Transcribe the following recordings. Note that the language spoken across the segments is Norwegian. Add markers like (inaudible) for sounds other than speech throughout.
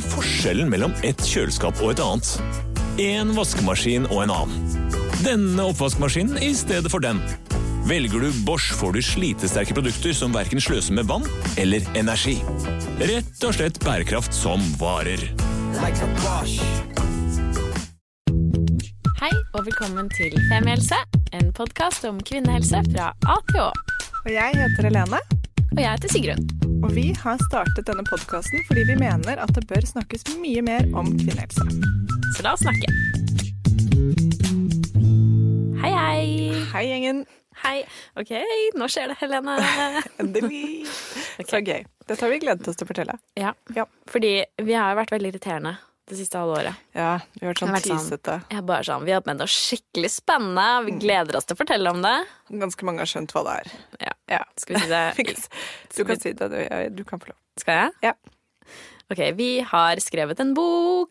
er forskjellen mellom et kjøleskap og et annet? En vaskemaskin og en annen. Denne oppvaskmaskinen i stedet for den. Velger du Bosch, får du slitesterke produkter som verken sløser med vann eller energi. Rett og slett bærekraft som varer. Hei og velkommen til Femihelse, en podkast om kvinnehelse fra A til Å. Og jeg heter Helene, Og jeg heter Sigrun. Og vi har startet denne podkasten fordi vi mener at det bør snakkes mye mer om kvinnehelse. Så la oss snakke. Hei, hei. Hei, gjengen. Hei. Ok, nå skjer det, Helene. (laughs) Endelig. Så gøy. Dette har vi gledet oss til å fortelle. Ja, Ja. fordi vi har vært veldig irriterende det siste halve året. Ja, vi har vært sånn Det sånn- tisete. Jeg bare sånn, Vi har hatt med noe skikkelig spennende. Vi gleder oss til å fortelle om det. Ganske mange har skjønt hva det er. Ja. Ja. Skal vi si det? (laughs) Du kan si det. Du, du kan få lov. Skal jeg? Ja. Ok, vi har skrevet en bok.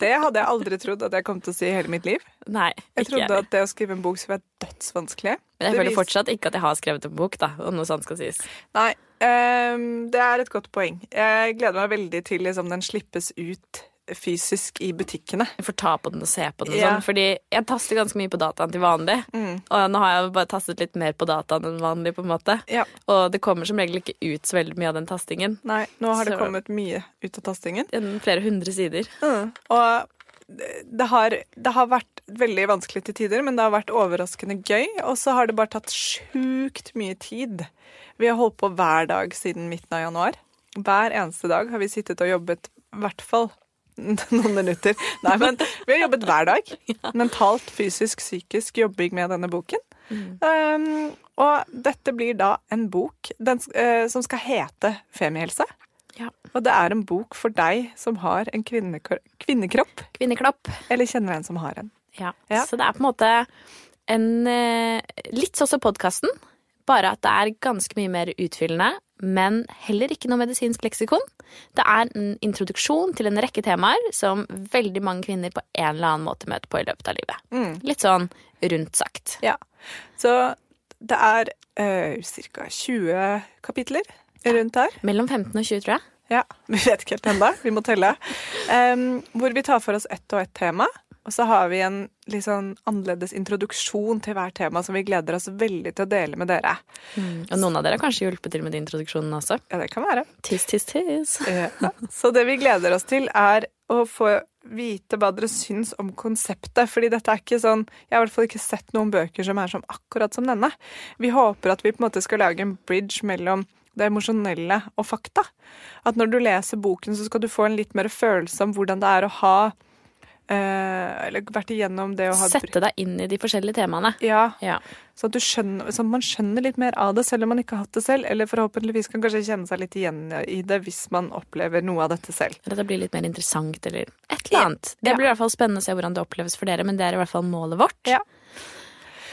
Det hadde jeg aldri trodd at jeg kom til å si i hele mitt liv. Nei, Jeg trodde at det å skrive en bok skulle være dødsvanskelig. Men jeg føler fortsatt ikke at jeg har skrevet en bok, da, om noe sånt skal sies. Nei, det er et godt poeng. Jeg gleder meg veldig til liksom, den slippes ut fysisk i butikkene. Jeg får ta på den og se på den Ja. sånn, fordi jeg taster ganske mye på dataen til vanlig. Mm. Og nå har jeg bare tastet litt mer på dataen enn vanlig, på en måte. Ja. Og det kommer som regel ikke ut så veldig mye av den tastingen. Nei, nå har det kommet mye ut av tastingen. Flere hundre sider. Og det har, det har vært veldig vanskelig til tider, men det har vært overraskende gøy. Og så har det bare tatt sjukt mye tid. Vi har holdt på hver dag siden midten av januar. Hver eneste dag har vi sittet og jobbet i hvert fall (laughs) noen minutter. Nei, men vi har jobbet hver dag. (laughs) Mentalt, fysisk, psykisk jobbing med denne boken. Um, og dette blir da en bok den, uh, som skal hete Femihelse. Ja. Og det er en bok for deg som har en kvinnekro kvinnekropp, Kvinneklapp. eller kjenner en som har en. Ja. Ja. Så det er på en måte en eh, Litt sånn som podkasten, bare at det er ganske mye mer utfyllende. Men heller ikke noe medisinsk leksikon. Det er en introduksjon til en rekke temaer som veldig mange kvinner på en eller annen måte møter på i løpet av livet. Mm. Litt sånn rundt sagt. Ja. Så det er uh, ca. 20 kapitler rundt her. Mellom 15 og 20, tror jeg. Ja, (laughs) Vi vet ikke helt ennå. Vi må telle. Um, hvor vi tar for oss ett og ett tema. Og så har vi en litt sånn annerledes introduksjon til hvert tema som vi gleder oss veldig til å dele med dere. Og noen av dere har kanskje hjulpet til med introduksjonen også. Ja, det kan være. Tis, tis, tis. Ja. Så det vi gleder oss til, er å få vite hva dere syns om konseptet. Fordi dette er ikke sånn Jeg har i hvert fall ikke sett noen bøker som er som akkurat som denne. Vi håper at vi på en måte skal lage en bridge mellom det emosjonelle og fakta. At når du leser boken, så skal du få en litt mer følelse om hvordan det er å ha eh, Eller vært igjennom det å ha Sette deg inn i de forskjellige temaene. Ja, Ja. så at du skjønner, så man skjønner litt mer av det, selv om man ikke har hatt det selv. Eller forhåpentligvis kan kanskje kjenne seg litt igjen i det hvis man opplever noe av dette selv. Eller at det blir litt mer interessant, eller et eller annet. Det blir i hvert fall spennende å se hvordan det oppleves for dere, men det er i hvert fall målet vårt. Ja.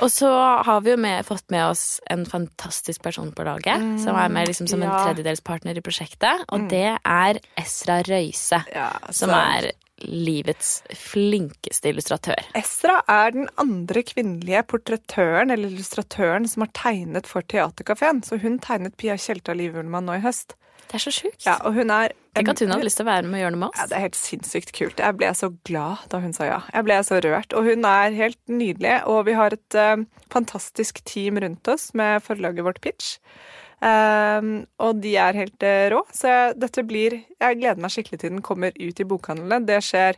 Og så har vi jo med, fått med oss en fantastisk person på laget, som er med liksom som en tredjedelspartner i prosjektet, og det er Esra Røise, Ja, som er livets flinkeste illustratør. Esra er den andre kvinnelige portrettøren eller illustratøren som har tegnet for Theatercaféen. Så hun tegnet Pia Tjelta Liv-Ullmann nå i høst. Det er så sjukt. Ja, og hun er Tenk at hun hadde lyst til å være med og gjøre noe med oss. Ja, det er helt sinnssykt kult. Jeg ble så glad da hun sa ja. Jeg ble så rørt. Og hun er helt nydelig. Og vi har et uh, fantastisk team rundt oss med forlaget vårt Pitch. Um, og de er helt uh, rå. Så jeg, dette blir Jeg gleder meg skikkelig til den kommer ut i bokhandlene. Det skjer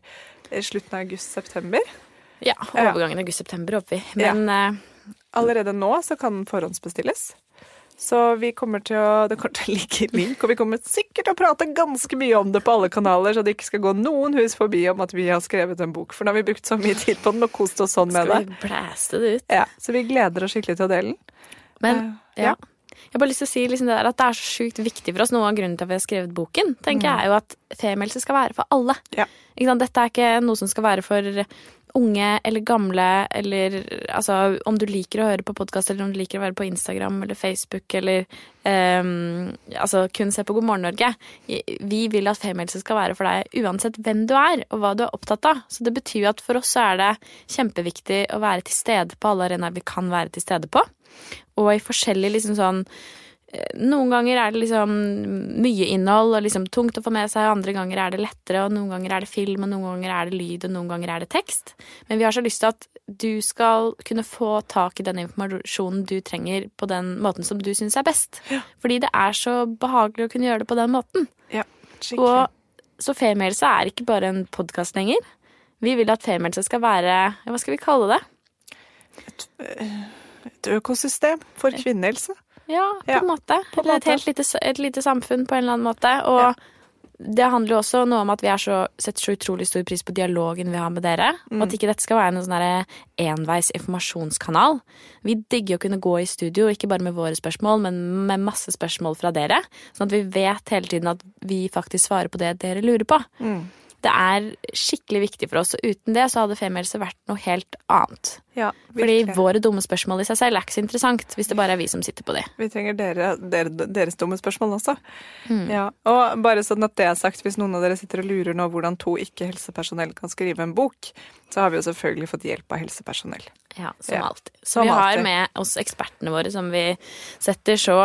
i slutten av august-september. Ja, overgangen august-september håper vi. Men eh, Allerede nå så kan den forhåndsbestilles. Så vi kommer til å, det kommer til å ligge link, og vi kommer sikkert til å prate ganske mye om det på alle kanaler, så det ikke skal gå noen hus forbi om at vi har skrevet en bok. For nå har vi brukt så mye tid på den og kost oss sånn med skal det. vi blæste det ut? Ja, så vi gleder oss skikkelig til å dele den. Men uh, ja. Jeg har bare lyst til å si liksom det der at det er så sjukt viktig for oss. Noe av grunnen til at vi har skrevet boken, tenker jeg, er jo at femielse skal være for alle. Ja. Dette er ikke noe som skal være for unge eller gamle, eller altså om du liker å høre på podkast, eller om du liker å være på Instagram eller Facebook, eller um, altså kun se på God morgen Norge. Vi vil at femihelse skal være for deg uansett hvem du er, og hva du er opptatt av. Så det betyr jo at for oss så er det kjempeviktig å være til stede på alle arenaer vi kan være til stede på. Og i forskjellige liksom sånn noen ganger er det liksom mye innhold og liksom tungt å få med seg, andre ganger er det lettere, og noen ganger er det film, og noen ganger er det lyd, og noen ganger er det tekst. Men vi har så lyst til at du skal kunne få tak i den informasjonen du trenger på den måten som du syns er best. Fordi det er så behagelig å kunne gjøre det på den måten. Ja, skikkelig. Og så Femielse er ikke bare en podkast lenger. Vi vil at femielse skal være Hva skal vi kalle det? Et økosystem for kvinnehelse. Ja, på en måte. på en Eller et helt lite, et lite samfunn på en eller annen måte. Og det handler jo også noe om at vi er så, setter så utrolig stor pris på dialogen vi har med dere. Og at ikke dette skal være en sånn enveis informasjonskanal. Vi digger å kunne gå i studio, ikke bare med våre spørsmål, men med masse spørsmål fra dere. Sånn at vi vet hele tiden at vi faktisk svarer på det dere lurer på. Det er skikkelig viktig for oss, og uten det så hadde Femihelse vært noe helt annet. Ja, Fordi våre dumme spørsmål i seg selv er ikke så interessant hvis det bare er vi som sitter på de. Vi trenger dere, dere, deres dumme spørsmål også. Mm. Ja. Og bare sånn at det er sagt, hvis noen av dere sitter og lurer nå hvordan to ikke-helsepersonell kan skrive en bok, så har vi jo selvfølgelig fått hjelp av helsepersonell. Ja, som Ja, alltid. Så som vi har med oss ekspertene våre som vi setter så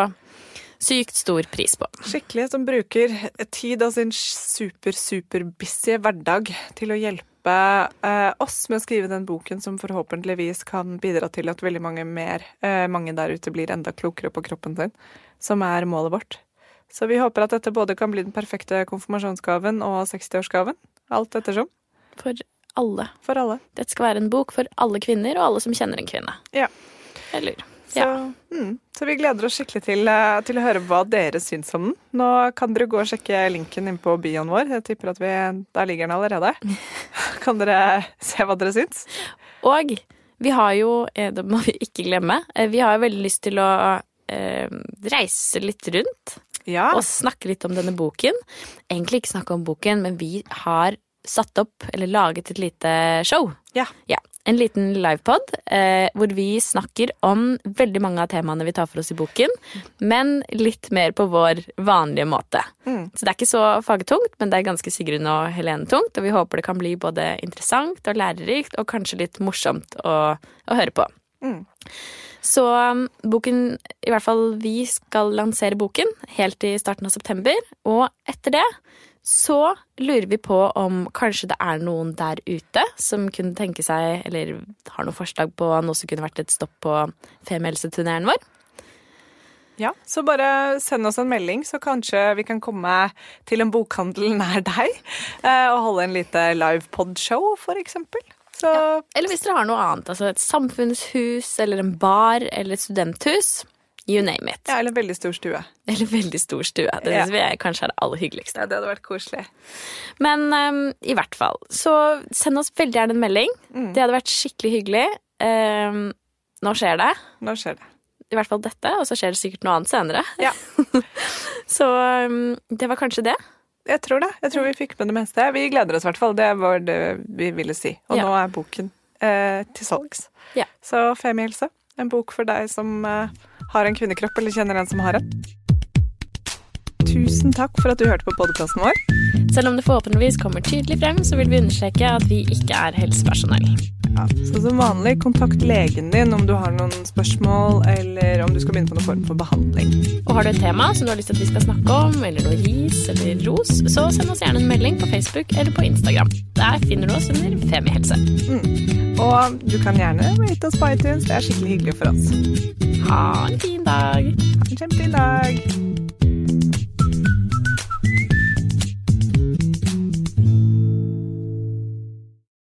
sykt stor pris på. Skikkelig, som bruker tid av sin super, super busy hverdag til å hjelpe eh, oss med å skrive den boken som forhåpentligvis kan bidra til at veldig mange mer, eh, mange der ute blir enda klokere på kroppen sin, som er målet vårt. Så vi håper at dette både kan bli den perfekte konfirmasjonsgaven og 60-årsgaven. Alt ettersom. For alle. For alle. Dette skal være en bok for alle kvinner, og alle som kjenner en kvinne. Ja. Eller Så, Ja. mm, så vi gleder oss skikkelig til, eh, til å høre hva dere syns om den. Nå kan dere gå og sjekke linken inn på bioen vår. Jeg tipper at vi, Der ligger den allerede. (laughs) Kan dere se hva dere syns? Og vi har jo, eh, det må vi ikke glemme, eh, vi har jo veldig lyst til å eh, reise litt rundt Ja. og snakke litt om denne boken. Egentlig ikke snakke om boken, men vi har satt opp, eller laget et lite show. Ja. Ja, En liten livepod eh, hvor vi snakker om veldig mange av temaene vi tar for oss i boken, men litt mer på vår vanlige måte. Mm. Så det er ikke så fagtungt, men det er ganske Sigrun og Helene tungt, og vi håper det kan bli både interessant og lærerikt, og kanskje litt morsomt å, å høre på. Mm. Så um, boken, i hvert fall vi skal lansere boken helt i starten av september, og etter det så lurer vi på om kanskje det er noen der ute som kunne tenke seg, eller har noen forslag på noe som kunne vært et stopp på Femihelse-turneren vår. ja. Så bare send oss en melding, så kanskje vi kan komme til en bokhandel nær deg eh, og holde en lite livepod-show, for eksempel. Så Eller hvis dere har noe annet, altså et samfunnshus, eller en bar, eller et studenthus. You name it. ja, eller en veldig stor stue. (laughs) Eller veldig stor stue. Det Ja. synes vi er kanskje er det aller hyggeligste. Ja, det hadde vært koselig. Men um, i hvert fall, så send oss veldig gjerne en melding. Mm. Det hadde vært skikkelig hyggelig. Um, nå skjer det. Nå skjer det. I hvert fall dette, og så skjer det sikkert noe annet senere. Ja. (laughs) så um, det var kanskje det. Jeg tror det. Jeg tror vi fikk med det meste. Vi gleder oss i hvert fall. Det var det vi ville si. Og Ja. nå er boken eh, til salgs. Ja. Så Femihelse. En bok for deg som eh, har en kvinnekropp, eller kjenner en som har en. Tusen takk for at du hørte på podkasten vår. Selv om det forhåpentligvis kommer tydelig frem, så vil vi understreke at vi ikke er helsepersonell. Ja, så som vanlig, kontakt legen din om du har noen spørsmål, eller om du skal begynne på noen form for behandling. Og har du et tema som du har lyst til at vi skal snakke om, eller noe ris eller ros, så send oss gjerne en melding på Facebook eller på Instagram. Der finner du oss under Femihelse. Og du kan gjerne rate oss på iTunes. Det er skikkelig hyggelig for oss. Ha en fin dag! Ha en kjempefin dag.